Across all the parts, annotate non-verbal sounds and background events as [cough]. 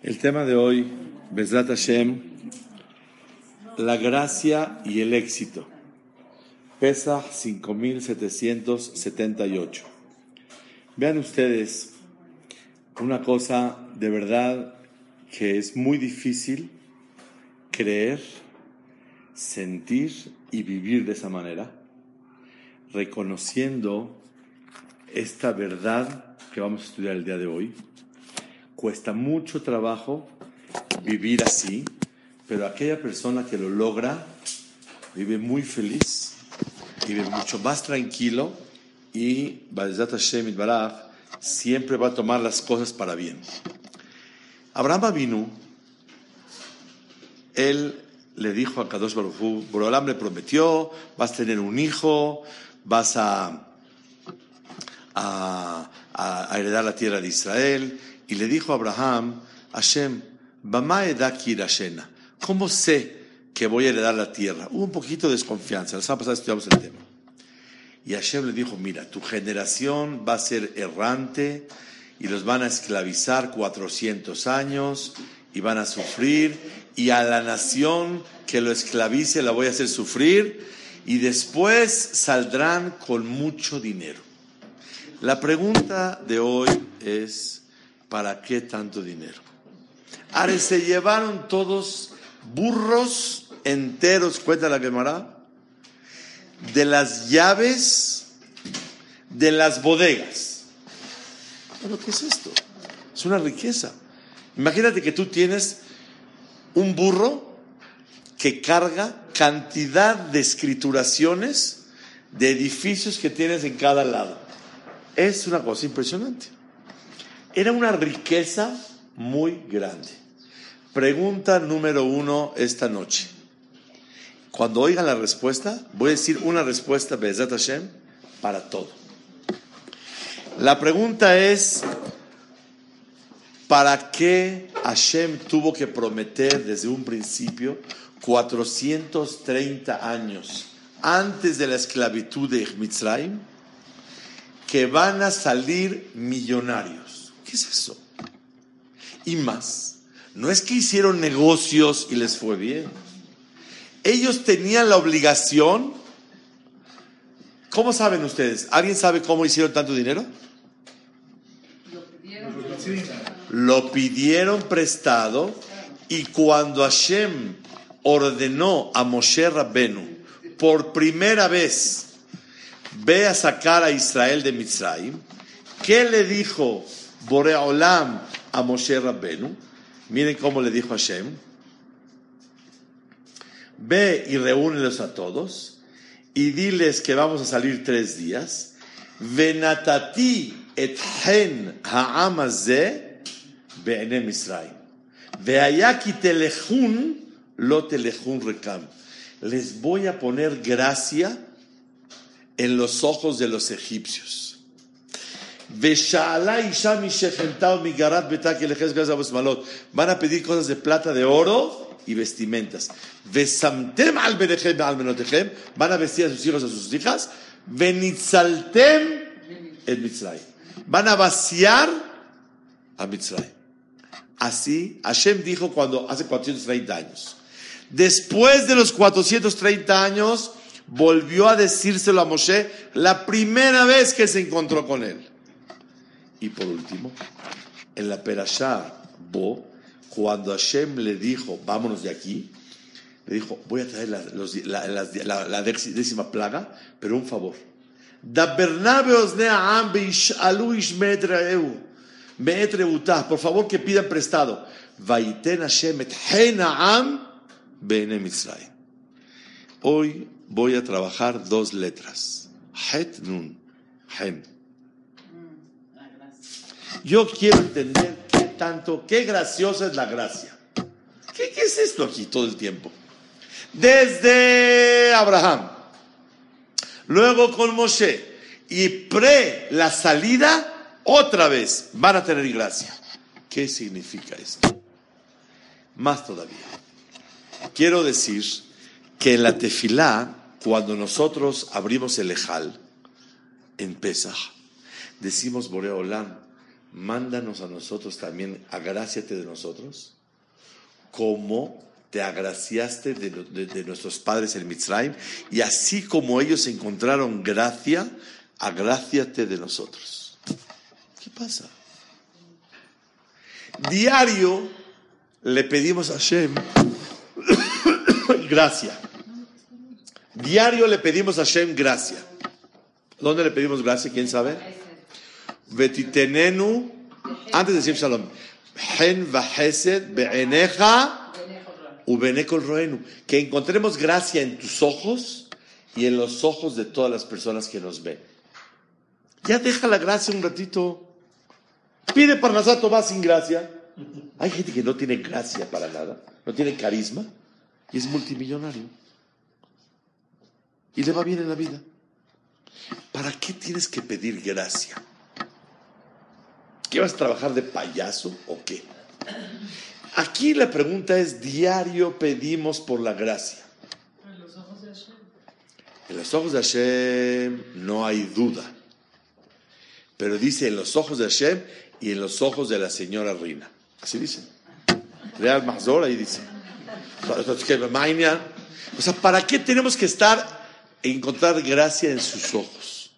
El tema de hoy, Bezrat Hashem, la gracia y el éxito. Pesa 5778. Vean ustedes una cosa de verdad que es muy difícil creer, sentir y vivir de esa manera, reconociendo esta verdad que vamos a estudiar el día de hoy Cuesta mucho trabajo vivir así, pero aquella persona que lo logra vive muy feliz, vive mucho más tranquilo y Hashem siempre va a tomar las cosas para bien. Abraham Avinu, él le dijo a Kadosh Baruj Borolam le prometió, vas a tener un hijo, vas a, a heredar la tierra de Israel, y le dijo a Abraham, Hashem, ¿cómo sé que voy a heredar la tierra? Hubo un poquito de desconfianza, la semana pasada estudiamos el tema. Y Hashem le dijo, mira, tu generación va a ser errante y los van a esclavizar 400 años y van a sufrir y a la nación que lo esclavice la voy a hacer sufrir y después saldrán con mucho dinero. La pregunta de hoy es, ¿para qué tanto dinero? Ahora se llevaron todos burros enteros, cuenta la quemará, de las llaves de las bodegas. Bueno, ¿qué es esto? Es una riqueza. Imagínate que tú tienes un burro que carga cantidad de escrituraciones de edificios que tienes en cada lado. Es una cosa impresionante. Era una riqueza muy grande. Pregunta número uno esta noche. Cuando oigan la respuesta, voy a decir una respuesta, Bezat Hashem, para todo. La pregunta es, ¿para qué Hashem tuvo que prometer desde un principio 430 años antes de la esclavitud de Mitzrayim que van a salir millonarios? ¿Qué es eso? Y más, no es que hicieron negocios y les fue bien. Ellos tenían la obligación. ¿Cómo saben ustedes? ¿Alguien sabe cómo hicieron tanto dinero? Lo pidieron, prestado y cuando Hashem ordenó a Moshe Rabbenu por primera vez ve a sacar a Israel de Mitzrayim, ¿qué le dijo Boreolam a Moshe Rabbenu. Miren cómo le dijo Hashem. Ve y reúnelos a todos y diles que vamos a salir tres días. Venatati et hen ha'am be'enem Israel. Ve'ayaki telechun lo telechun rekam. Les voy a poner gracia en los ojos de los egipcios Van a pedir cosas de plata, de oro y vestimentas. Van a vestir a sus hijos, a sus hijas. Van a vaciar a Mitzray. Así, Hashem dijo cuando hace 430 años. Después de los 430 años, volvió a decírselo a Moshe la primera vez que se encontró con él. Y por último, en la Perashá Bo, cuando Hashem le dijo, vámonos de aquí, le dijo, voy a traer la, décima plaga, pero un favor. Por favor que pidan prestado. Hoy voy a trabajar dos letras. Het nun. Hem. Yo quiero entender qué tanto, qué graciosa es la gracia. ¿Qué, es esto aquí todo el tiempo? Desde Abraham, luego con Moshe y pre la salida, otra vez van a tener gracia. ¿Qué significa esto? Más todavía. Quiero decir que en la tefilá, cuando nosotros abrimos el ejal en Pesach, decimos Boreolam, mándanos a nosotros también, agráciate de nosotros, como te agraciaste de, nuestros padres en Mitzrayim, y así como ellos encontraron gracia, agráciate de nosotros. ¿Qué pasa? Diario le pedimos a Hashem [coughs] gracia. Diario le pedimos a Hashem gracia. ¿Dónde le pedimos gracia? ¿Quién sabe? Betitenenu, antes de decir shalom, hen vahesed be'eneja ubenekol roenu. Que encontremos gracia en tus ojos y en los ojos de todas las personas que nos ven. Ya deja la gracia un ratito. Pide Parnasato va sin gracia. Hay gente que no tiene gracia para nada, no tiene carisma y es multimillonario. Y le va bien en la vida. ¿Para qué tienes que pedir gracia? ¿Qué vas a trabajar de payaso o qué? Aquí la pregunta es, diario pedimos por la gracia. En los ojos de Hashem. En los ojos de Hashem no hay duda. Pero dice en los ojos de Hashem y en los ojos de la señora Rina. Así dice. Real Mazor ahí dice. O sea, ¿para qué tenemos que estar e encontrar gracia en sus ojos?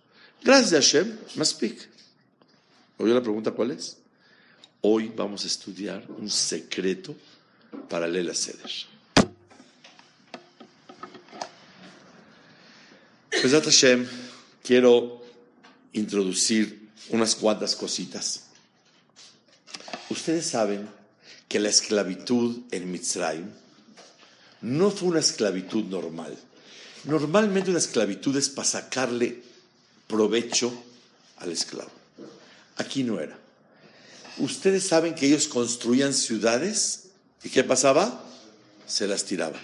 Gracias a Hashem, speak. ¿Oyó la pregunta cuál es? Hoy vamos a estudiar un secreto para Lela Seder. Pues Hashem, quiero introducir unas cuantas cositas. Ustedes saben que la esclavitud en Mitzrayim no fue una esclavitud normal. Normalmente una esclavitud es para sacarle provecho al esclavo. Aquí no era. Ustedes saben que ellos construían ciudades y ¿qué pasaba? Se las tiraban.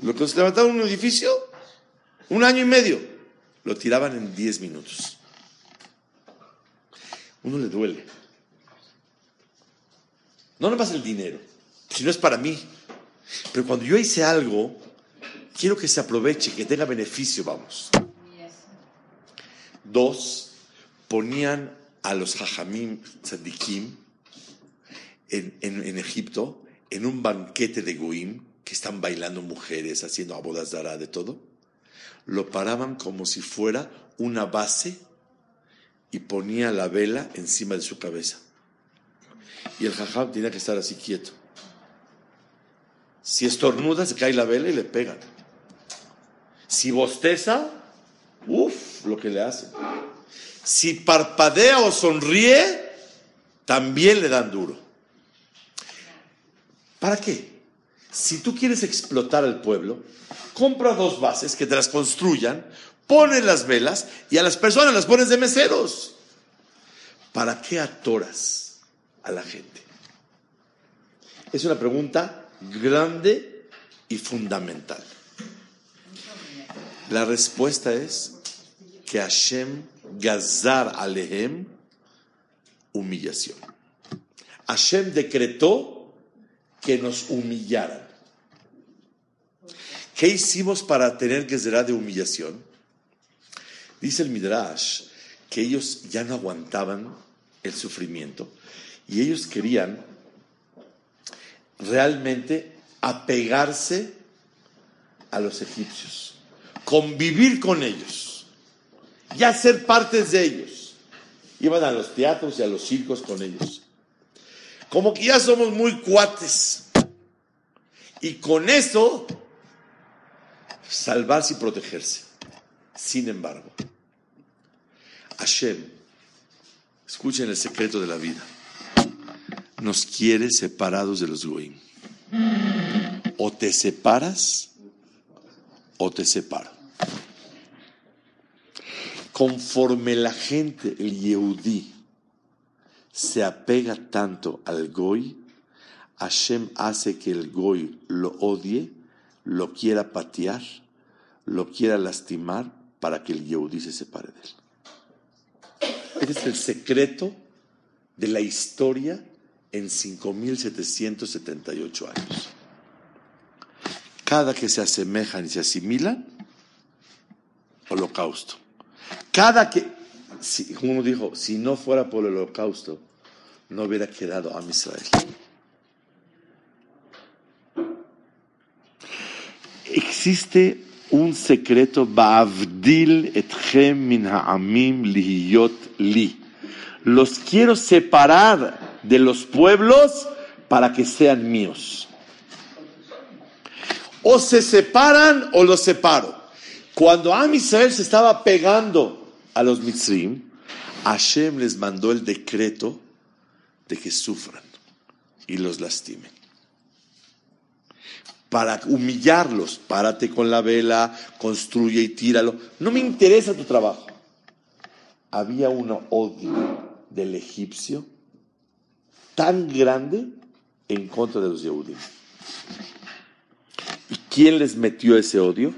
Lo que se levantaba un edificio, un año y medio, lo tiraban en diez minutos. Uno le duele. No nomás el dinero, si no es para mí. Pero cuando yo hice algo, quiero que se aproveche, que tenga beneficio, vamos. Dos, ponían a los hajamim tzadikim en, Egipto en un banquete de goim, que están bailando mujeres, haciendo abodas de de todo. Lo paraban como si fuera una base y ponía la vela encima de su cabeza y el jajam tenía que estar así quieto. Si estornuda, se cae la vela y le pegan. Si bosteza, uff, lo que le hacen. Si parpadea o sonríe, también le dan duro. ¿Para qué? Si tú quieres explotar al pueblo, compra dos bases que te las construyan, pones las velas y a las personas las pones de meseros. ¿Para qué atoras? a la gente? Es una pregunta grande y fundamental. La respuesta es que Hashem gazar alehem humillación. Hashem decretó que nos humillaran. ¿Qué hicimos para tener que de humillación? Dice el Midrash que ellos ya no aguantaban el sufrimiento y ellos querían realmente apegarse a los egipcios, convivir con ellos, ya ser partes de ellos. Iban a los teatros y a los circos con ellos. Como que ya somos muy cuates. Y con eso, salvarse y protegerse. Sin embargo, Hashem, escuchen el secreto de la vida nos quiere separados de los goim. O te separas o te separo. Conforme la gente, el Yehudí, se apega tanto al goy, Hashem hace que el goy lo odie, lo quiera patear, lo quiera lastimar para que el Yehudí se separe de él. Este es el secreto de la historia en 5.778 años. Cada que se asemejan y se asimilan, holocausto. Cada que si, uno dijo, si no fuera por el holocausto, no hubiera quedado a Israel. Existe un secreto, Ba'avdil etchem min ha'amim lihiyot li. Los quiero separar de los pueblos para que sean míos. O se separan o los separo. Cuando Am Israel se estaba pegando a los Mitzrim, Hashem les mandó el decreto de que sufran y los lastimen. Para humillarlos, párate con la vela, construye y tíralo. No me interesa tu trabajo. Había un odio del egipcio tan grande en contra de los Yehudim. ¿Y quién les metió ese odio?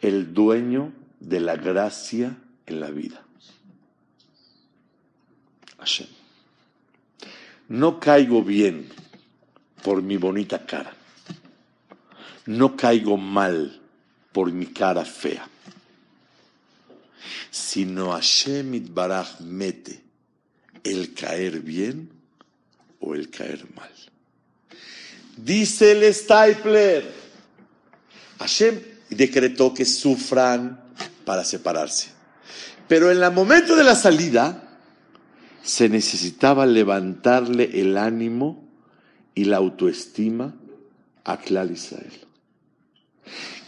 El dueño de la gracia en la vida. Hashem. No caigo bien por mi bonita cara. No caigo mal por mi cara fea. Sino Hashem Baraj mete el caer bien o el caer mal. Dice el Stapler, Hashem decretó que sufran para separarse. Pero en el momento de la salida, se necesitaba levantarle el ánimo y la autoestima a Clar Israel.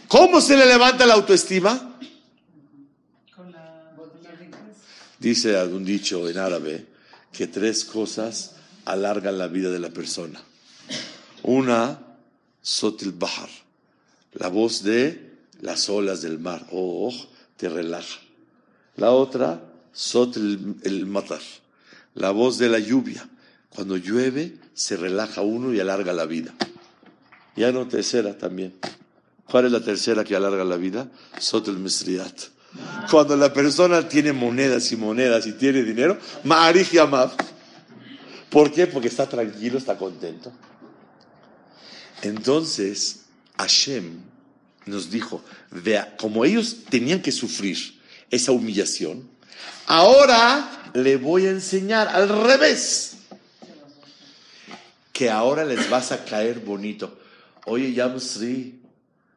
¿Cómo se le levanta la autoestima? Dice algún dicho en árabe que tres cosas alargan la vida de la persona. Una, sotil bahar, la voz de las olas del mar. Oh, te relaja. La otra, sotil el matar, la voz de la lluvia. Cuando llueve, se relaja uno y alarga la vida. Ya no tercera también. ¿Cuál es la tercera que alarga la vida? Sotel Misriat. Cuando la persona tiene monedas y monedas y tiene dinero, Ma'arij Yamav. ¿Por qué? Porque está tranquilo, está contento. Entonces, Hashem nos dijo, vea, como ellos tenían que sufrir esa humillación, ahora le voy a enseñar al revés, que ahora les vas a caer bonito. Oye, Yamsri,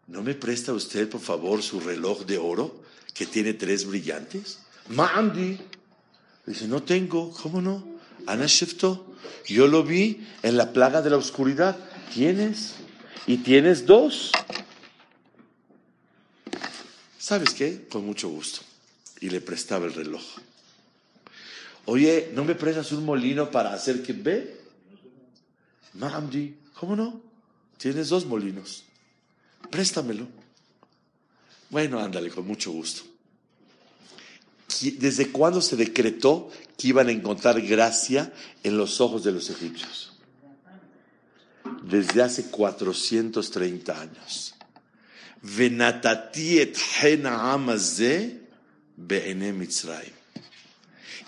¿no me presta usted, por favor, su reloj de oro que tiene tres brillantes? Mandi. Dice, no tengo, ¿cómo no? Ana Shifto, yo lo vi en la plaga de la oscuridad. ¿Tienes? Y tienes dos. ¿Sabes qué? Con mucho gusto. Y le prestaba el reloj. Oye, ¿no me prestas un molino para hacer que ve? Mamdi, ¿cómo no? Tienes dos molinos. Préstamelo. Bueno, ándale, con mucho gusto. ¿Desde cuándo se decretó que iban a encontrar gracia en los ojos de los egipcios? Desde hace 430 años.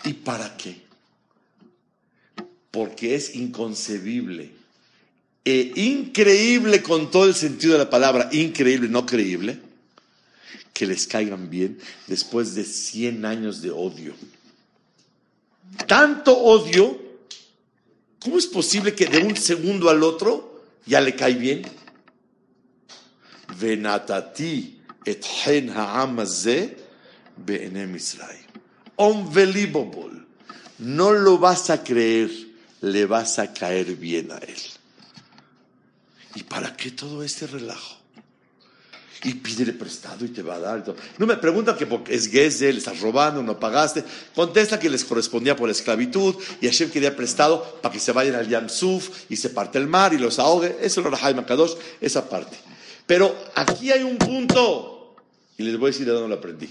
¿Y para qué? Porque es inconcebible e increíble con todo el sentido de la palabra, increíble, no creíble, que les caigan bien después de 100 años de odio. Tanto odio, ¿cómo es posible que de un segundo al otro ya le cae bien? Et hen Unbelievable. No lo vas a creer, le vas a caer bien a él. ¿Y para qué todo este relajo? y pídele prestado y te va a dar. No me preguntan que porque es Gesel, le estás robando, no pagaste. Contesta que les correspondía por la esclavitud y Hashem quería prestado para que se vayan al Yam Suf y se parte el mar y los ahogue. Eso es lo Rahaim Kadosh, esa parte. Pero aquí hay un punto y les voy a decir de dónde lo aprendí.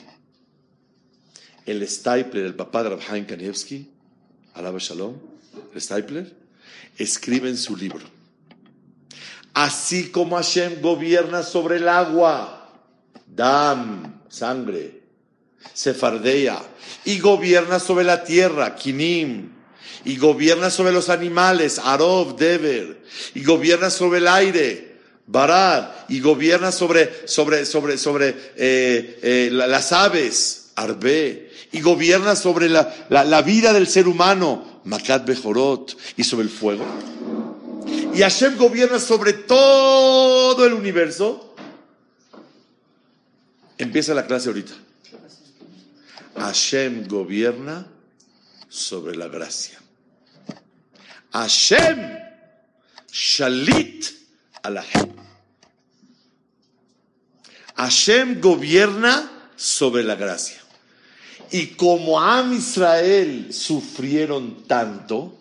El Stapler, el papá de Rabhaim Kanievski, Alaba Shalom, el Stapler, escribe en su libro Así como Hashem gobierna sobre el agua, dam, sangre, sefardea, y gobierna sobre la tierra, kinim, y gobierna sobre los animales, arov, dever, y gobierna sobre el aire, barad, y gobierna sobre, sobre, sobre, sobre eh, eh, las aves, arbe, y gobierna sobre la, la, vida del ser humano, Makat Bejorot, y sobre el fuego. Y Hashem gobierna sobre todo el universo. Empieza la clase ahorita. Hashem gobierna sobre la gracia. Hashem shalit la Hashem gobierna sobre la gracia. Y como Am Israel sufrieron tanto,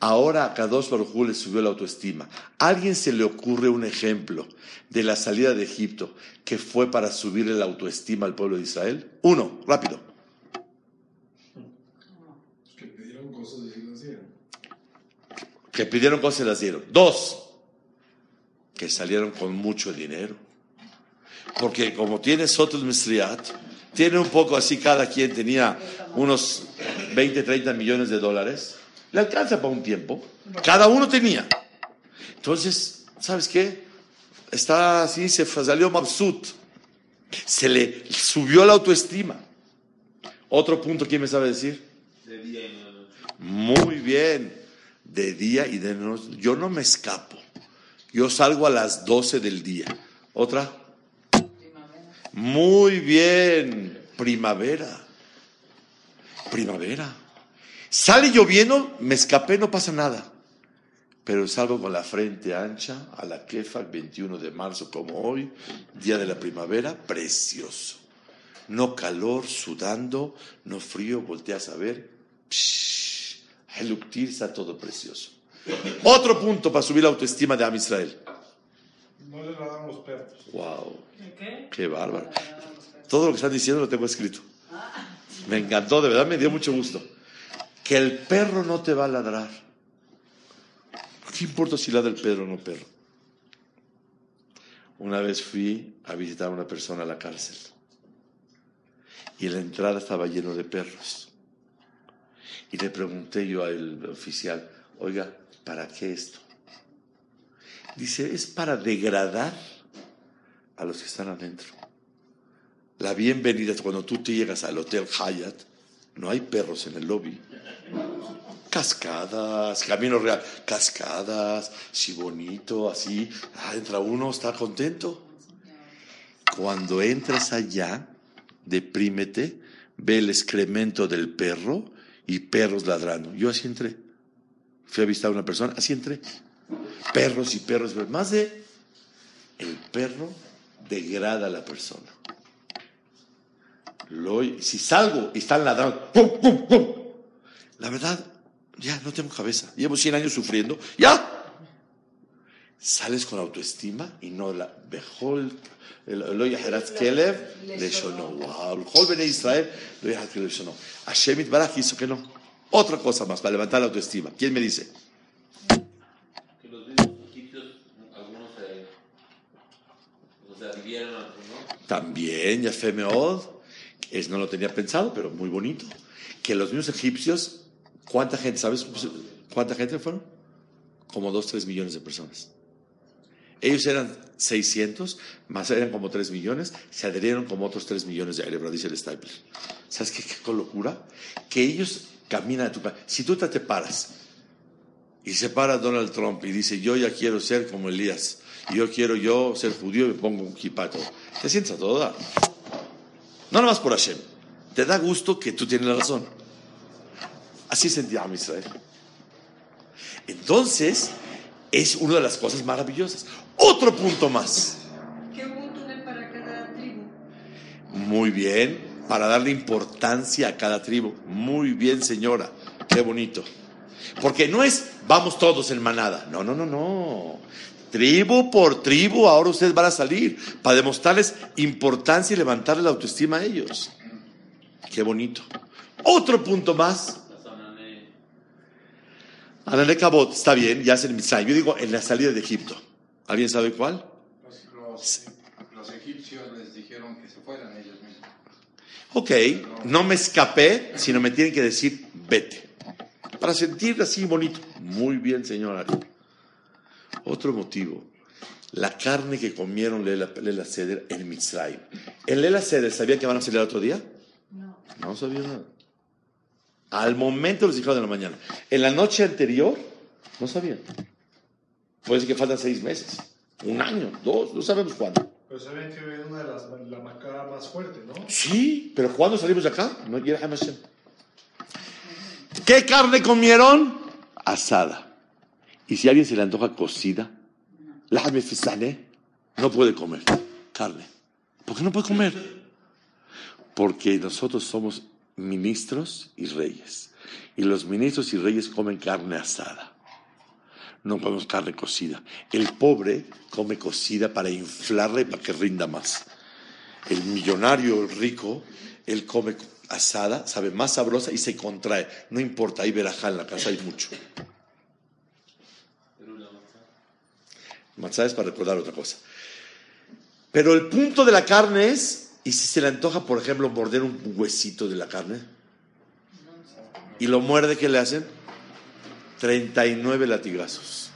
ahora a Kadosh Baruj le subió la autoestima. ¿A alguien se le ocurre un ejemplo de la salida de Egipto que fue para subirle la autoestima al pueblo de Israel? Uno, rápido. Que pidieron cosas y las dieron. Que pidieron cosas y las dieron. Dos, que salieron con mucho dinero. Porque como tiene Sotul Misriat, tiene un poco así, cada quien tenía unos 20, 30 millones de dólares, le alcanza para un tiempo. Cada uno tenía. Entonces, ¿sabes qué? Está así, se salió mabsut. Se le subió la autoestima. Otro punto, ¿quién me sabe decir? Muy bien. De día y de noche. Yo no me escapo. Yo salgo a las 12 del día. ¿Otra? Muy bien. Primavera. Primavera. Sale lloviendo, me escapé, no pasa nada. Pero salgo con la frente ancha a la quefa, 21 de marzo como hoy, día de la primavera, precioso. No calor, sudando, no frío, volteas a ver. Psh, está todo precioso. Otro punto para subir la autoestima de Am Israel. No les dar los perros. Wow. ¿Qué? Qué bárbaro. Todo lo que están diciendo lo tengo escrito. Me encantó, de verdad me dio mucho gusto. Que el perro no te va a ladrar. ¿Qué importa si ladra el perro o no perro? Una vez fui a visitar a una persona a la cárcel y la entrada estaba lleno de perros. Y le pregunté yo al oficial, oiga, ¿para qué esto? Dice, es para degradar a los que están adentro. La bienvenida cuando tú te llegas al Hotel Hyatt, no hay perros en el lobby. Cascadas, camino real, cascadas, sí bonito, así. Ah, entra uno, está contento. Cuando entras allá, deprímete, ve el excremento del perro y perros ladrando. Yo así entré fui a visitar a una persona, así entré. Perros y perros, más de el perro degrada a la persona. si salgo y están ladrando, la verdad, ya no tengo cabeza. Llevo 100 años sufriendo, ya. Sales con autoestima y no la Bejol, lo yaherat kelev, le shonó. Wow, Bejol Israel, lo yaherat kelev, le shonó. Hashem Itbaraj hizo que no. Otra cosa más para levantar la autoestima. ¿Quién me dice? Que los mismos egipcios, algunos se, o sea, vivieron, ¿no? También, ya Meod, es, no lo tenía pensado, pero muy bonito. Que los mismos egipcios, ¿cuánta gente, sabes cuánta gente fueron? Como 2, 3 millones de personas. Ellos eran 600, más eran como 3 millones, se adherieron como otros 3 millones de cerebro, dice el Stapler. ¿Sabes qué, qué locura? Que ellos camina a tu país. Si tú te paras y se para Donald Trump y dice, yo ya quiero ser como Elías, yo quiero yo ser judío y me pongo un kipato, te sientes a toda. No nada más por Hashem. Te da gusto que tú tienes la razón. Así sentía a Israel. Entonces, es una de las cosas maravillosas. Otro punto más. ¿Qué para cada tribu? Muy bien para darle importancia a cada tribu. Muy bien, señora, qué bonito. Porque no es vamos todos en manada. No, no, no, no. Tribu por tribu, ahora ustedes van a salir para demostrarles importancia y levantarle la autoestima a ellos. Qué bonito. Otro punto más. Anané Cabot, está bien, ya es el Mitzrayim. Yo digo en la salida de Egipto. ¿Alguien sabe cuál? Los, los egipcios les dijeron que se fueran ellos mismos. Ok, no me escapé, sino me tienen que decir, vete. Para sentir así bonito. Muy bien, señor Ari. Otro motivo. la carne que comieron Lela, Lela Seder en Mitzrayim. ¿En Lela Seder sabía que van a salir el otro día? No. No sabía nada. Al momento les dijeron de la mañana. En la noche anterior, no sabían. Puede ser que faltan seis meses, un año, dos, no sabemos cuándo. Pero saben que es una de las la macabra más fuerte, ¿no? Sí, pero ¿cuándo salimos de acá? No. ¿Qué carne comieron? Asada. Y si a alguien se le antoja cocida, fisane, no puede comer carne. ¿Por qué no puede comer? Porque nosotros somos ministros y reyes. Y los ministros y reyes comen carne asada. No comemos carne cocida. El pobre come cocida para inflarle para que rinda más. El millonario, el rico, él come asada, sabe más sabrosa y se contrae. No importa, hay verajá en la casa, hay mucho. Matzá es para recordar otra cosa. Pero el punto de la carne es, y si se le antoja, por ejemplo, morder un huesito de la carne, y lo muerde, ¿qué le hacen? 39 latigazos.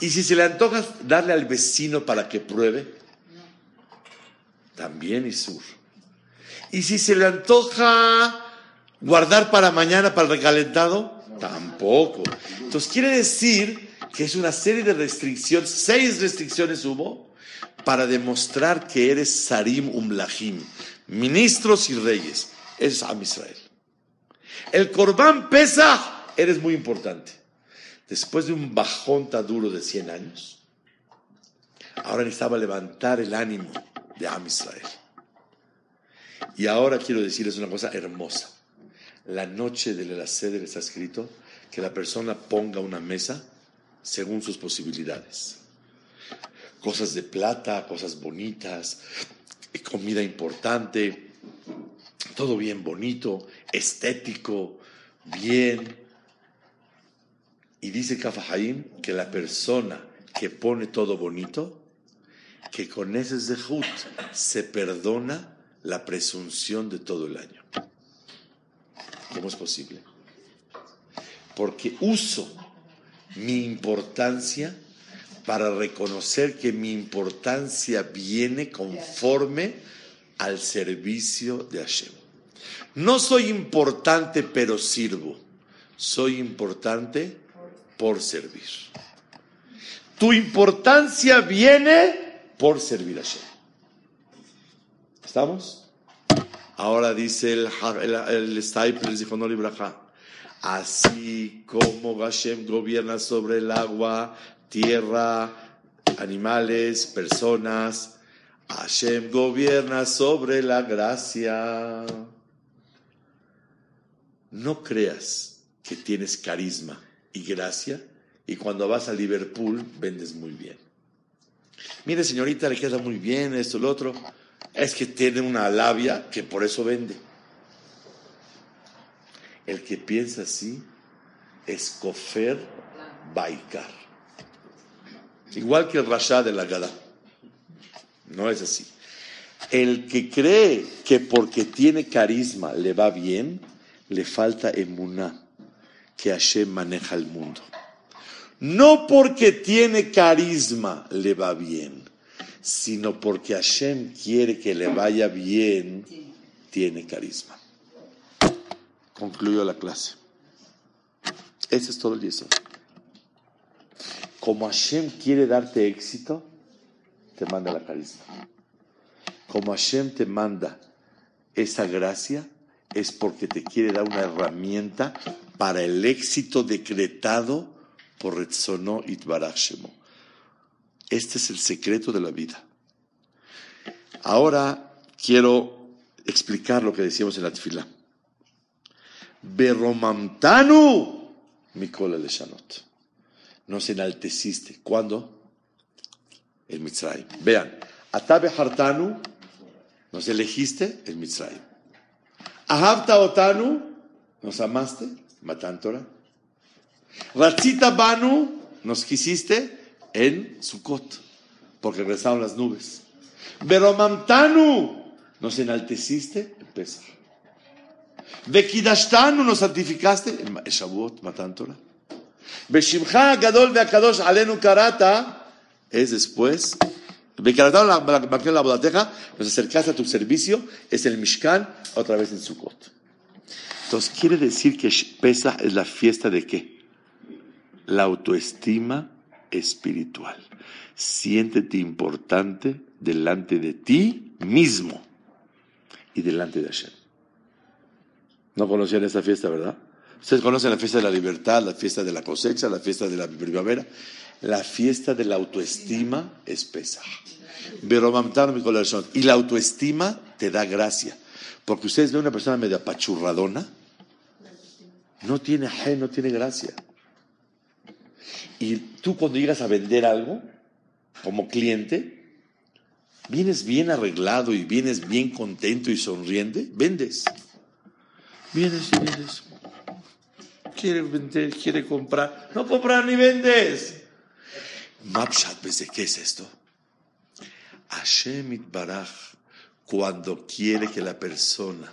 Y si se le antoja darle al vecino para que pruebe, también Isur. Y si se le antoja guardar para mañana, para el recalentado, tampoco. Entonces quiere decir que es una serie de restricciones, seis restricciones hubo, para demostrar que eres Sarim Umlahim, ministros y reyes. Es Am Israel. El Corbán pesa, eres muy importante. Después de un bajón tan duro de 100 años, ahora necesitaba levantar el ánimo de Am Israel. Y ahora quiero decirles una cosa hermosa. La noche del Elaceder está escrito que la persona ponga una mesa según sus posibilidades. Cosas de plata, cosas bonitas, comida importante, todo bien bonito, estético, bien. Y dice Kafahaim que la persona que pone todo bonito, que con ese zehut se perdona la presunción de todo el año. ¿Cómo es posible? Porque uso mi importancia para reconocer que mi importancia viene conforme al servicio de Hashem. No soy importante pero sirvo, soy importante por servir. Tu importancia viene por servir a Hashem. ¿Estamos? Ahora dice el, el, el Staples, dijo. Así como Hashem gobierna sobre el agua, tierra, animales, personas, Hashem gobierna sobre la gracia. No creas que tienes carisma y gracia y cuando vas a Liverpool vendes muy bien. Mire, señorita, le queda muy bien esto, lo otro. Es que tiene una labia que por eso vende. El que piensa así es Kofer Baikar. Igual que el Rasha de la Gada. No es así. El que cree que porque tiene carisma le va bien, le falta emuná, que Hashem maneja el mundo. No porque tiene carisma le va bien, sino porque Hashem quiere que le vaya bien, tiene carisma. Concluyo la clase. Ese es todo el día. Como Hashem quiere darte éxito, te manda la carisma. Como Hashem te manda esa gracia, es porque te quiere dar una herramienta para el éxito decretado por Retzono Itbarach Shemo. Este es el secreto de la vida. Ahora quiero explicar lo que decíamos en la tefila. Beromamtanu Mikola Leshanot. Nos enalteciste. ¿Cuándo? El Mitzrayim. Vean, Atabe Hartanu, nos elegiste el Mitzrayim. Ahabta Otanu, nos amaste, Matan Torah. Ratzita Banu, nos quisiste en Sukkot, porque rezaron las nubes. Beromamtanu, nos enalteciste en Pesach. Bekidashtanu, nos santificaste en Shavuot, Matan Torah. Beshimcha Gadol Beakadosh Alenu Karata, es después. La bodateja, nos acercaste a tu servicio, es el Mishkan, otra vez en Sukkot. Entonces, quiere decir que Pesach es la fiesta de qué? La autoestima espiritual. Siéntete importante delante de ti mismo y delante de Hashem. No conocían esta fiesta, ¿verdad? Ustedes conocen la fiesta de la libertad, la fiesta de la cosecha, la fiesta de la primavera. La fiesta de la autoestima es corazón. Y la autoestima te da gracia. Porque ustedes ven una persona medio apachurradona, no tiene no tiene gracia. Y tú cuando llegas a vender algo, como cliente, vienes bien arreglado y vienes bien contento y sonriente, vendes. Vienes y vendes. Quiere vender, quiere comprar. No comprar ni vendes. Mapshat, ¿ves de qué es esto? Hashem Itbaraj, cuando quiere que la persona,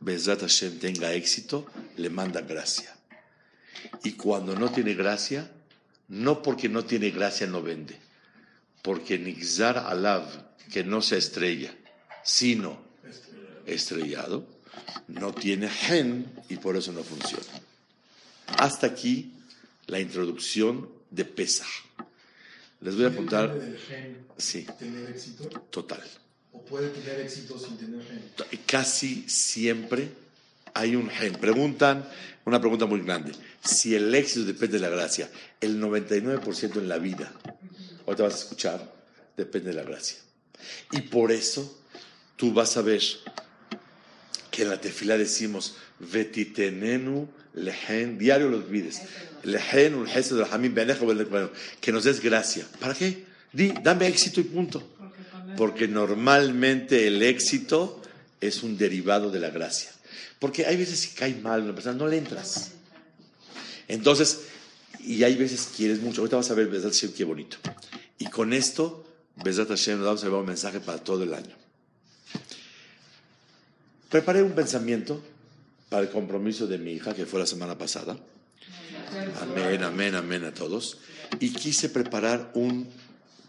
Bezrat Hashem, tenga éxito, le manda gracia. Y cuando no tiene gracia, no porque no tiene gracia no vende, porque Nixar Alav, que no se estrella, sino estrellado, no tiene gen y por eso no funciona. Hasta aquí la introducción de Pesach. Les voy a contar, ¿Depende del gen sí, tener éxito? total. ¿O puede tener éxito sin tener gen? Casi siempre hay un gen. Preguntan, una pregunta muy grande, si el éxito depende de la gracia. El 99% en la vida, ahorita vas a escuchar, depende de la gracia. Y por eso tú vas a ver que en la tefila decimos, vetitenenu lehen, diario lo olvides, lehen un gesed del hamim benejo bel nekwenu", que nos des gracia. ¿Para qué? Di, dame éxito y punto. Porque normalmente el éxito es un derivado de la gracia. Porque hay veces que cae mal una persona, no le entras. Entonces, y hay veces que quieres mucho. Ahorita vas a ver, Besat Hashem, qué bonito. Y con esto, Besat Hashem, nos vamos a llevar un mensaje para todo el año. Preparé un pensamiento para el compromiso de mi hija, que fue la semana pasada. Amén, amén, amén a todos. Y quise preparar un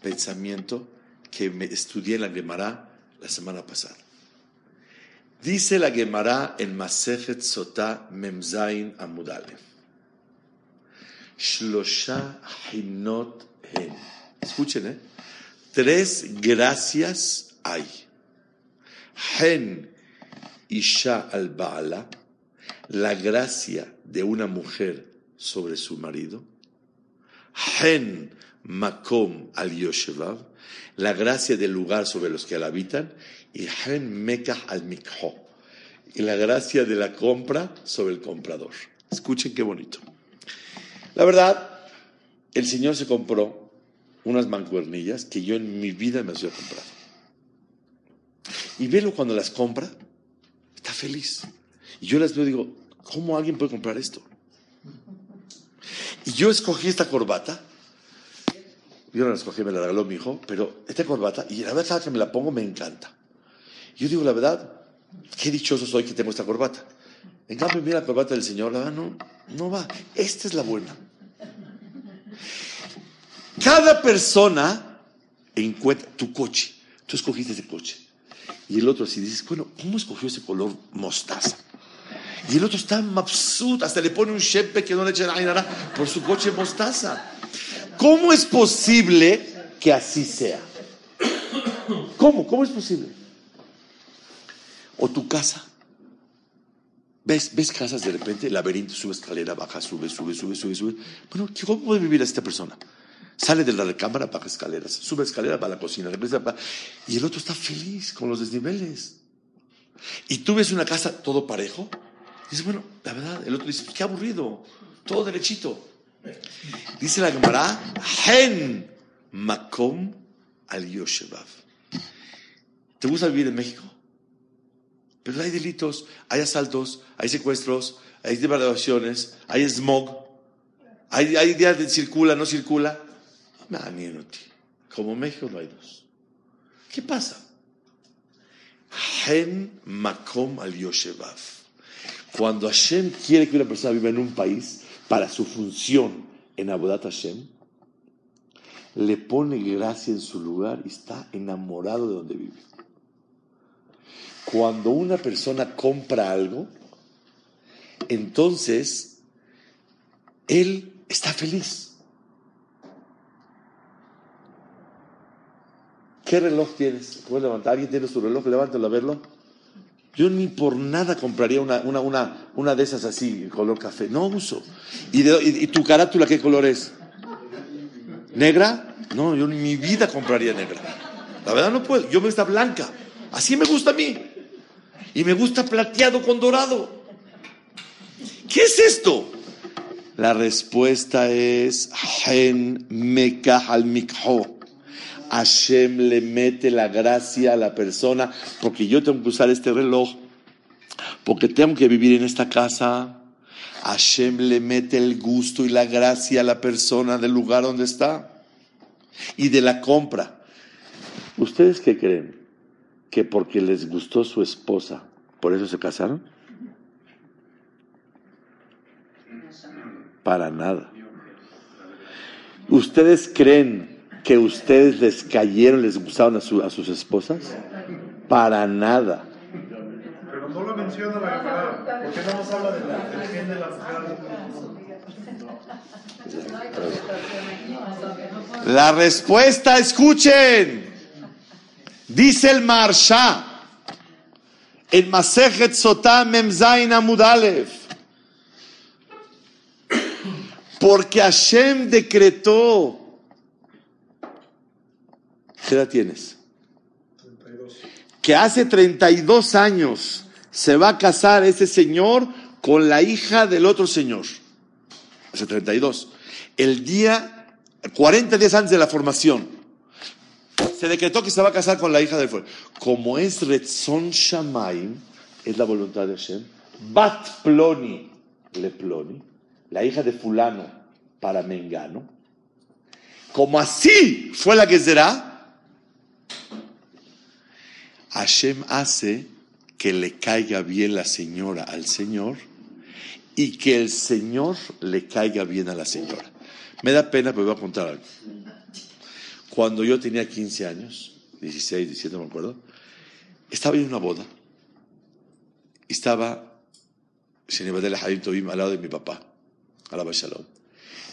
pensamiento que me estudié en la Gemara la semana pasada. Dice la Gemara en Masechet Sotah Memzain Amudalev. Shlosha Hinot Hen. Escuchen, ¿eh? Tres gracias hay. Hen Isha al Baala, la gracia de una mujer sobre su marido. Hen Makom al Yoshevav, la gracia del lugar sobre los que la habitan. Y Hen Mekah al Mikho, y la gracia de la compra sobre el comprador. Escuchen qué bonito. La verdad, el Señor se compró unas mancuernillas que yo en mi vida me había comprado. Y velo cuando las compra, feliz. Y yo las veo y digo, ¿cómo alguien puede comprar esto? Y yo escogí esta corbata. Yo no la escogí, me la regaló mi hijo, pero esta corbata, y la verdad que me la pongo me encanta. Yo digo, la verdad, qué dichoso soy que tengo esta corbata. En cambio, mira la corbata del Señor, la verdad no, no va. Esta es la buena. Cada persona encuentra tu coche. Tú escogiste ese coche. Y el otro así dices, bueno, ¿cómo escogió ese color mostaza? Y el otro está mabsut, hasta le pone un shepe que no le echa nada por su coche mostaza. ¿Cómo es posible que así sea? ¿Cómo? ¿Cómo es posible? O tu casa. ¿Ves, ves casas de repente, laberinto, sube escalera, baja, sube, sube, sube, sube, sube. Bueno, ¿cómo puede vivir esta persona? Sale de la recámara, baja escaleras, sube escalera, va a la cocina, regresa, y el otro está feliz con los desniveles. Y tú ves una casa todo parejo, y dices, bueno, la verdad, el otro dice, qué aburrido, todo derechito. Dice la Gemara, Hen Makom al Yoshevav. ¿Te gusta vivir en México? Pero hay delitos, hay asaltos, hay secuestros, hay devaluaciones, hay smog, hay, hay días de circula, no circula. Como México no hay dos. ¿Qué pasa? Makom al. Cuando Hashem quiere que una persona viva en un país para su función en Abodat Hashem, le pone gracia en su lugar y está enamorado de donde vive. Cuando una persona compra algo, entonces él está feliz. ¿Qué reloj tienes? ¿Puedes levantar? ¿Alguien tiene su reloj? Levántalo a verlo. Yo ni por nada compraría una, una, una, una de esas así, color café. No uso. ¿Y, tu carátula qué color es? ¿Negra? No, yo ni mi vida compraría negra. La verdad no puedo. Yo me gusta blanca. Así me gusta a mí. Y me gusta plateado con dorado. ¿Qué es esto? La respuesta es Hen Mekah al Mikho. Hashem le mete la gracia a la persona porque yo tengo que usar este reloj, porque tengo que vivir en esta casa. Hashem le mete el gusto y la gracia a la persona del lugar donde está y de la compra. ¿Ustedes qué creen? ¿Que porque les gustó su esposa, por eso se casaron? Para nada. ¿Ustedes creen que ustedes les cayeron, les gustaron a, su- a sus esposas? Para nada. Pero no lo menciona la Gemara. ¿Por qué no nos habla de la, del gen de la mujer? La respuesta, escuchen. Dice el Marsha en Masejet Sotah Memzain Amud Aleph. Porque Hashem decretó. ¿Qué edad tienes? 32. que hace 32 años se va a casar ese señor con la hija del otro señor. Hace 32. El día, 40 días antes de la formación, se decretó que se va a casar con la hija del fuego. Como es Retzon Shamaim, es la voluntad de Hashem, Bat Ploni, le Ploni, la hija de fulano para Mengano, como así fue la que será, Hashem hace que le caiga bien la señora al Señor y que el Señor le caiga bien a la señora. Me da pena, pero voy a contar algo. Cuando yo tenía 15 años, 16, 17, no me acuerdo, estaba en una boda estaba Shenibadel Hadim Tobim al lado de mi papá, Alaba Shalom.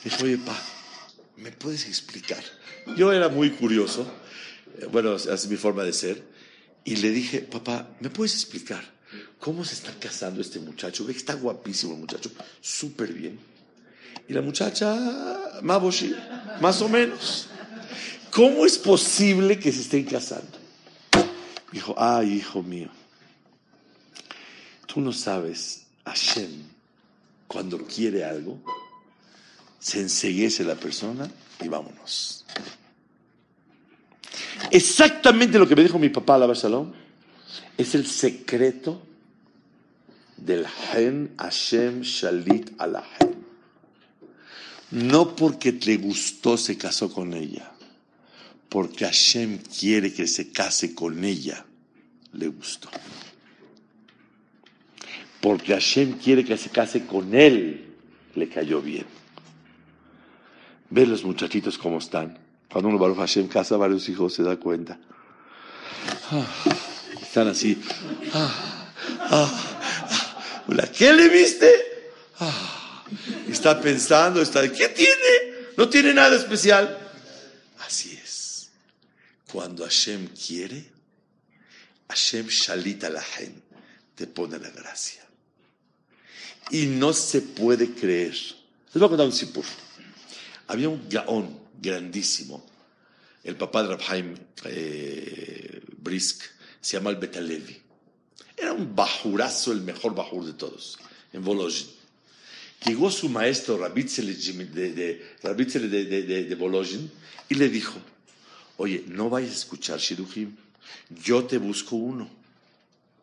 Dijo, oye, pa, ¿me puedes explicar? Yo era muy curioso, eh, bueno, es mi forma de ser, y le dije, papá, ¿me puedes explicar cómo se está casando este muchacho? Ve que está guapísimo el muchacho, súper bien. Y la muchacha, Maboshi, más o menos. ¿Cómo es posible que se estén casando? Dijo, ay, hijo mío, tú no sabes, Hashem, cuando quiere algo, se enseguece la persona y vámonos. Exactamente lo que me dijo mi papá, la Shalom, es el secreto del Hen Hashem Shalit Alahem. No porque le gustó se casó con ella, porque Hashem quiere que se case con ella, le gustó. Porque Hashem quiere que se case con él, le cayó bien. Ve los muchachitos cómo están. Cuando uno Baruch Hashem casa varios hijos se da cuenta. Ah, están así. Ah, ah, ah. ¿La qué le viste? Está pensando, está ¿qué tiene? No tiene nada especial. Así es. Cuando Hashem quiere, Hashem shalita la gente te pone la gracia. Y no se puede creer. Les voy a contar un sipur. Había un gaón grandísimo, el papá de Rabhaim eh, Brisk, se llama el Betalevi. Era un bajurazo, el mejor bajur de todos, en Volozhin. Llegó su maestro Rabitzele de, de, de Volozhin y le dijo, oye, no vayas a escuchar Shidujim, yo te busco uno.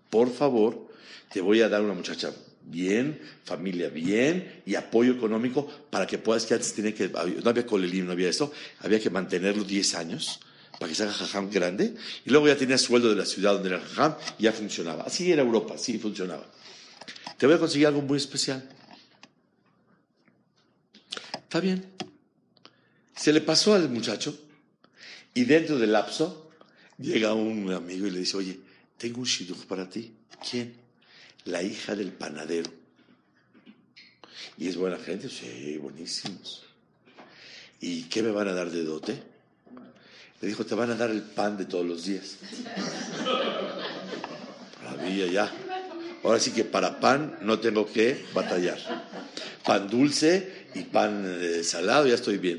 Por favor, te voy a dar una muchacha bien, familia bien y apoyo económico para que puedas, que antes tenía que, no había colelim, no había eso, había que mantenerlo 10 años para que se haga jajam grande y luego ya tenía sueldo de la ciudad donde era jajam y ya funcionaba. Así era Europa, así funcionaba. Te voy a conseguir algo muy especial. Está bien. Se le pasó al muchacho Y dentro del lapso llega un amigo y le dice, oye, tengo un shidduch para ti. ¿Quién? La hija del panadero. ¿Y es buena gente? Sí, buenísimos. ¿Y qué me van a dar de dote? Le dijo, te van a dar el pan de todos los días. Maravilla, ya. Ahora sí que para pan no tengo que batallar. Pan dulce y pan eh, salado, ya estoy bien.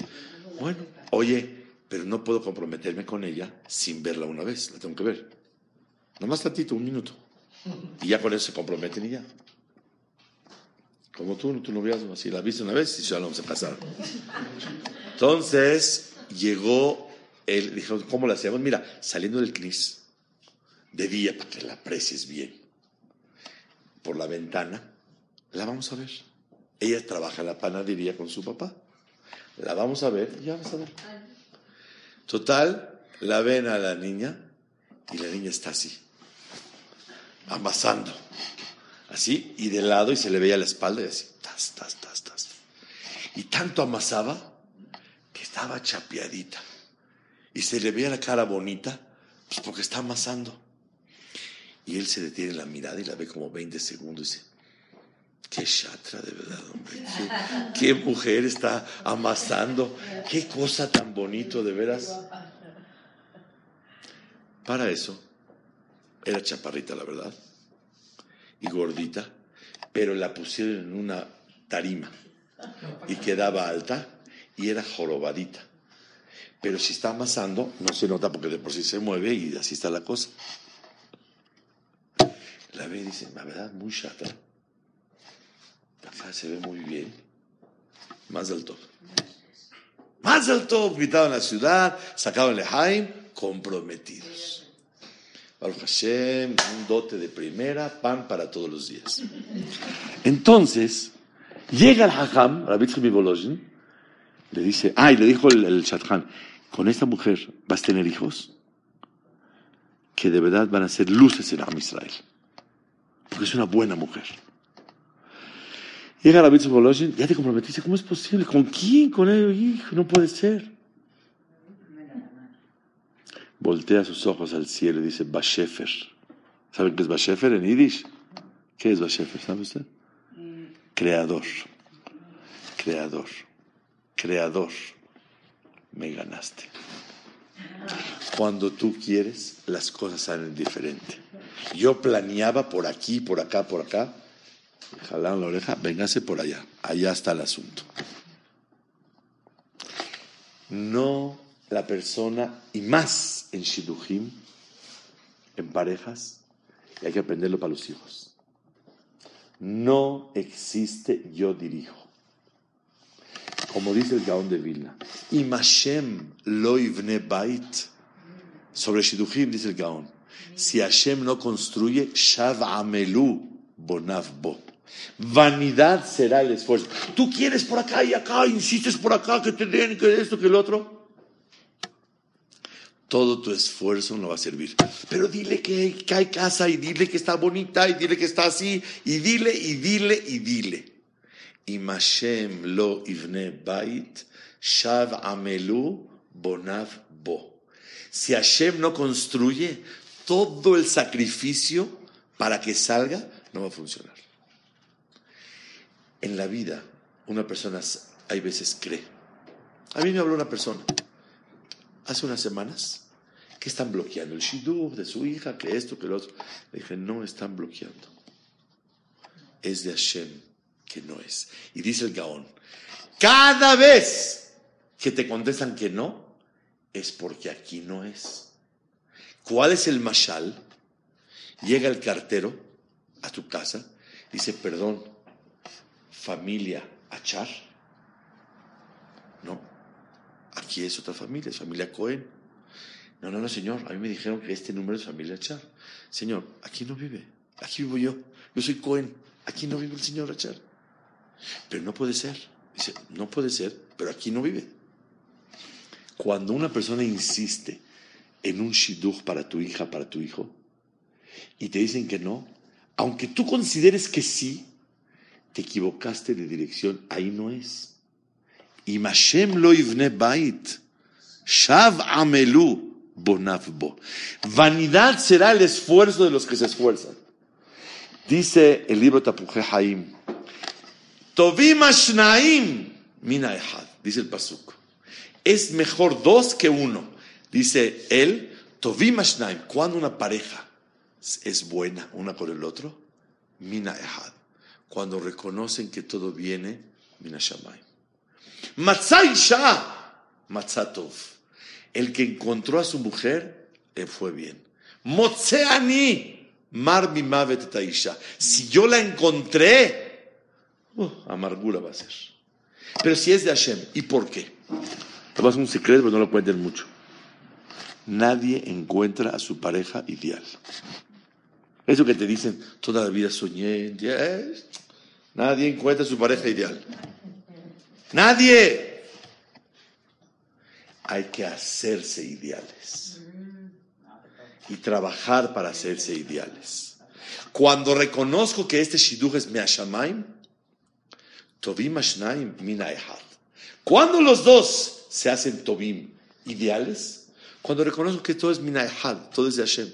Bueno, oye, pero no puedo comprometerme con ella sin verla una vez, la tengo que ver. Nomás tantito, un minuto. Y ya con eso se comprometen y ya. Como tú, tu noviazgo, así la viste una vez y ya no vamos a casar. Entonces llegó él, dijo, ¿cómo la hacemos? Mira, saliendo del CNIS, de día, para que la aprecies bien, por la ventana, la vamos a ver. Ella trabaja en la panadería con su papá. La vamos a ver y ya vamos a ver. Total, la ven a la niña y la niña está así, amasando, así, y de lado y se le veía la espalda y así, tas, tas, tas, tas. Y tanto amasaba que estaba chapeadita y se le veía la cara bonita, pues porque está amasando. Y él se detiene en la mirada y la ve como 20 segundos y dice, qué chatra de verdad, hombre, qué, qué mujer está amasando, qué cosa tan bonito de veras. Para eso, era chaparrita la verdad, y gordita, pero la pusieron en una tarima y quedaba alta y era jorobadita. Pero si está amasando, no se nota porque de por sí se mueve y así está la cosa. La ve y dice, la verdad, muy chata. Acá se ve muy bien. Más del top. Más del top. En la ciudad, sacaban Lehaim, comprometidos. Baruch Hashem, un dote de primera, pan para todos los días. Entonces, llega el Hajam, Rabbi le dice, ah, y le dijo el, el con esta mujer vas a tener hijos que de verdad van a ser luces en Am Israel. Porque es una buena mujer. Llega Boloshin, ya te comprometiste, ¿cómo es posible? ¿Con quién? Con él, hijo, no puede ser. Voltea sus ojos al cielo y dice, Bashefer. ¿Saben qué es Bashefer en Yiddish? ¿Qué es Bashefer? ¿Sabe usted? Creador. Creador. Creador. Me ganaste. Cuando tú quieres, las cosas salen diferente. Yo planeaba por aquí, por acá, por acá. Jalaron la oreja, véngase por allá. Allá está el asunto. No la persona, y más en Shidujim, en parejas, y hay que aprenderlo para los hijos. No existe yo dirijo. Como dice el Gaón de Vilna, Imashem lo bait. Sobre Shidujim dice el Gaón, si Hashem no construye, Shav amelu bonav bo. Vanidad será el esfuerzo. Tú quieres por acá y acá, insistes por acá, que te den, que esto, que el otro. Todo tu esfuerzo no va a servir. Pero dile que, que hay casa y dile que está bonita y dile que está así y dile y dile y dile. Y Mashem lo ivne bait, shav amelu bonav bo. Si Hashem no construye, todo el sacrificio para que salga no va a funcionar. En la vida, una persona hay veces cree. A mí me habló una persona hace unas semanas que están bloqueando el shidduch de su hija, que esto, que lo otro. Le dije, no están bloqueando. Es de Hashem que no es. Y dice el Gaón, cada vez que te contestan que no, es porque aquí no es. ¿Cuál es el mashal? Llega el cartero a tu casa, dice, perdón, familia Achar. No, aquí es otra familia, es familia Cohen. No, no, no, señor, a mí me dijeron que este número es familia Achar. Señor, aquí no vive, aquí vivo yo. Yo soy Cohen, aquí no vive el señor Achar. Pero no puede ser. Dice, no puede ser, pero aquí no vive. Cuando una persona insiste en un shidduch para tu hija, para tu hijo, y te dicen que no, aunque tú consideres que sí, te equivocaste de dirección, ahí no es. Y Mashem lo ivne bait. Shav amelu bonavbo. Vanidad será el esfuerzo de los que se esfuerzan. Dice el libro Tapuje Haim. Tovim ashnaim mina ehad. Dice el pasuk. Es mejor dos que uno. Dice él. Tovim ashnaim. Cuando una pareja es buena una con el otro. Mina ehad. Cuando reconocen que todo viene. Mina shamayim. Matzah isha. Matzatov. El que encontró a su mujer, le fue bien. Motzeani, mar mavet taisha. Si yo la encontré, uh, amargura va a ser. Pero si es de Hashem, ¿y por qué? A un secreto, pero no lo cuenten mucho. Nadie encuentra a su pareja ideal. Eso que te dicen, toda la vida soñé, yes. nadie encuentra a su pareja ideal. Nadie hay que hacerse ideales y trabajar para hacerse ideales. Cuando reconozco que este shidduch es meashamaim, tobim ashnaim mina. Cuando los dos se hacen tobim ideales, cuando reconozco que todo es mina todo es de Hashem.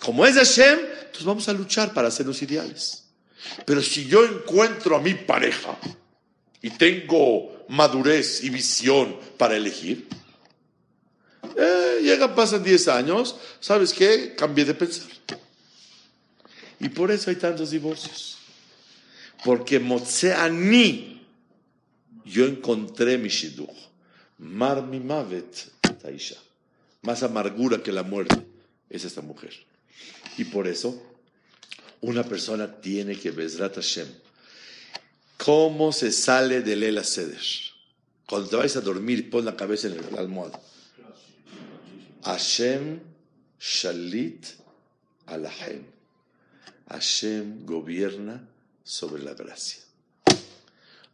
Como es de Hashem, entonces vamos a luchar para hacernos ideales. Pero si yo encuentro a mi pareja y tengo madurez y visión para elegir, eh, llegan, pasan 10 años, ¿sabes qué? Cambié de pensar. Y por eso hay tantos divorcios. Porque Motseani, yo encontré mi shidduch. Mar mi mavet, Taisha. Más amargura que la muerte es esta mujer. Y por eso, una persona tiene que Bezrat Hashem. ¿Cómo se sale del El Seder? Cuando te vayas a dormir, pon la cabeza en la almohada. Hashem Shalit Alahem. Hashem gobierna sobre la gracia.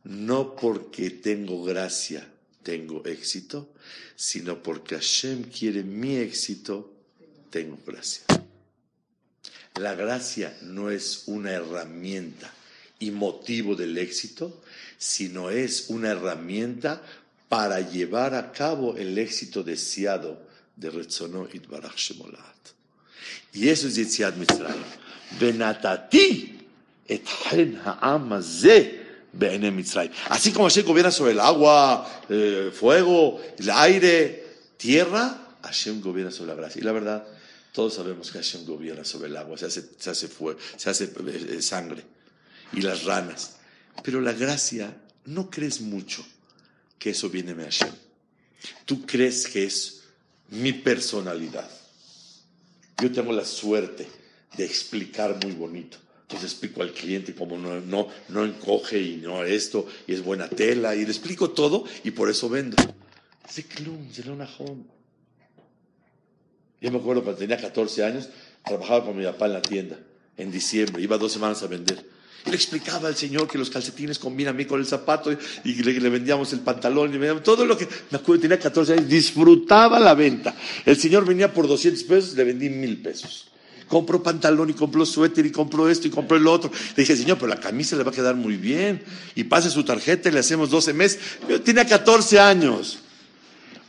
No porque tengo gracia tengo éxito, sino porque Hashem quiere mi éxito, tengo gracia. La gracia no es una herramienta y motivo del éxito, sino es una herramienta para llevar a cabo el éxito deseado de Retzono Itbarach Shemolat. Y eso es Yetziat Mitzrayim. Benatati et ha'am Mitzrayim. Así como Hashem gobierna sobre el agua, eh, fuego, el aire, tierra, Hashem gobierna sobre la gracia. Y la verdad, todos sabemos que Hashem gobierna sobre el agua, se hace, se hace, fuego, se hace eh, sangre y las ranas. Pero la gracia, no crees mucho que eso viene de Hashem. Tú crees que es mi personalidad. Yo tengo la suerte de explicar muy bonito. Entonces explico al cliente cómo no, no, no encoge y no esto, y es buena tela, y le explico todo, y por eso vendo. Ziklum, home. Yo me acuerdo cuando tenía 14 años, trabajaba con mi papá en la tienda, en diciembre, iba dos semanas a vender. Le explicaba al Señor que los calcetines combinan a mí con el zapato y le, vendíamos el pantalón y todo lo que, me acuerdo, tenía 14 años, disfrutaba la venta. El Señor venía por 200 pesos, le vendí mil pesos. Compró pantalón y compró suéter y compró esto y compró el otro. Le dije, Señor, pero la camisa le va a quedar muy bien. Y pase su tarjeta y le hacemos 12 meses. Yo tenía 14 años.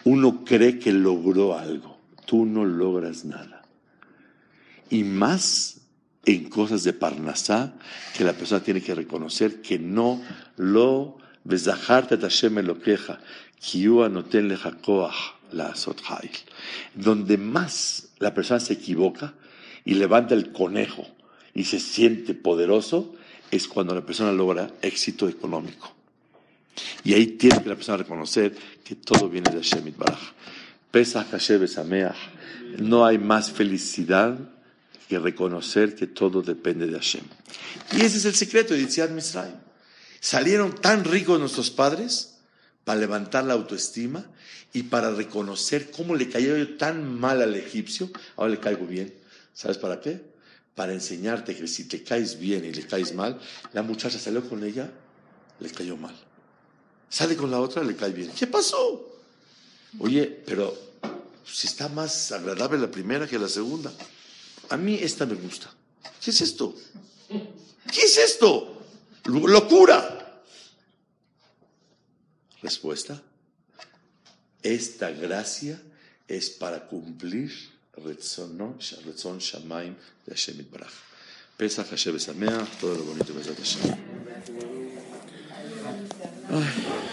Uno cree que logró algo. Tú no logras nada. Y más en cosas de Parnasá que la persona tiene que reconocer que no lo lo queja donde más la persona se equivoca y levanta el conejo y se siente poderoso es cuando la persona logra éxito económico. Y ahí tiene que la persona reconocer que todo viene de Hashem Baraj Pesach Hashem no hay más felicidad que reconocer que todo depende de Hashem. Y ese es el secreto de Yitziat Misraim. Salieron tan ricos nuestros padres para levantar la autoestima y para reconocer cómo le cayó yo tan mal al egipcio, ahora le caigo bien. ¿Sabes para qué? Para enseñarte que si te caes bien y le caes mal, la muchacha salió con ella, le cayó mal. Sale con la otra, le cae bien. ¿Qué pasó? Oye, pero si está más agradable la primera que la segunda a mí esta me gusta. ¿Qué es esto? ¿Qué es esto? Locura. Respuesta. Esta gracia es para cumplir Retzon Shamaim de Hashem Itbaraj. Pesach Hashem Besamea, todo lo bonito Pesach Hashem. Ay.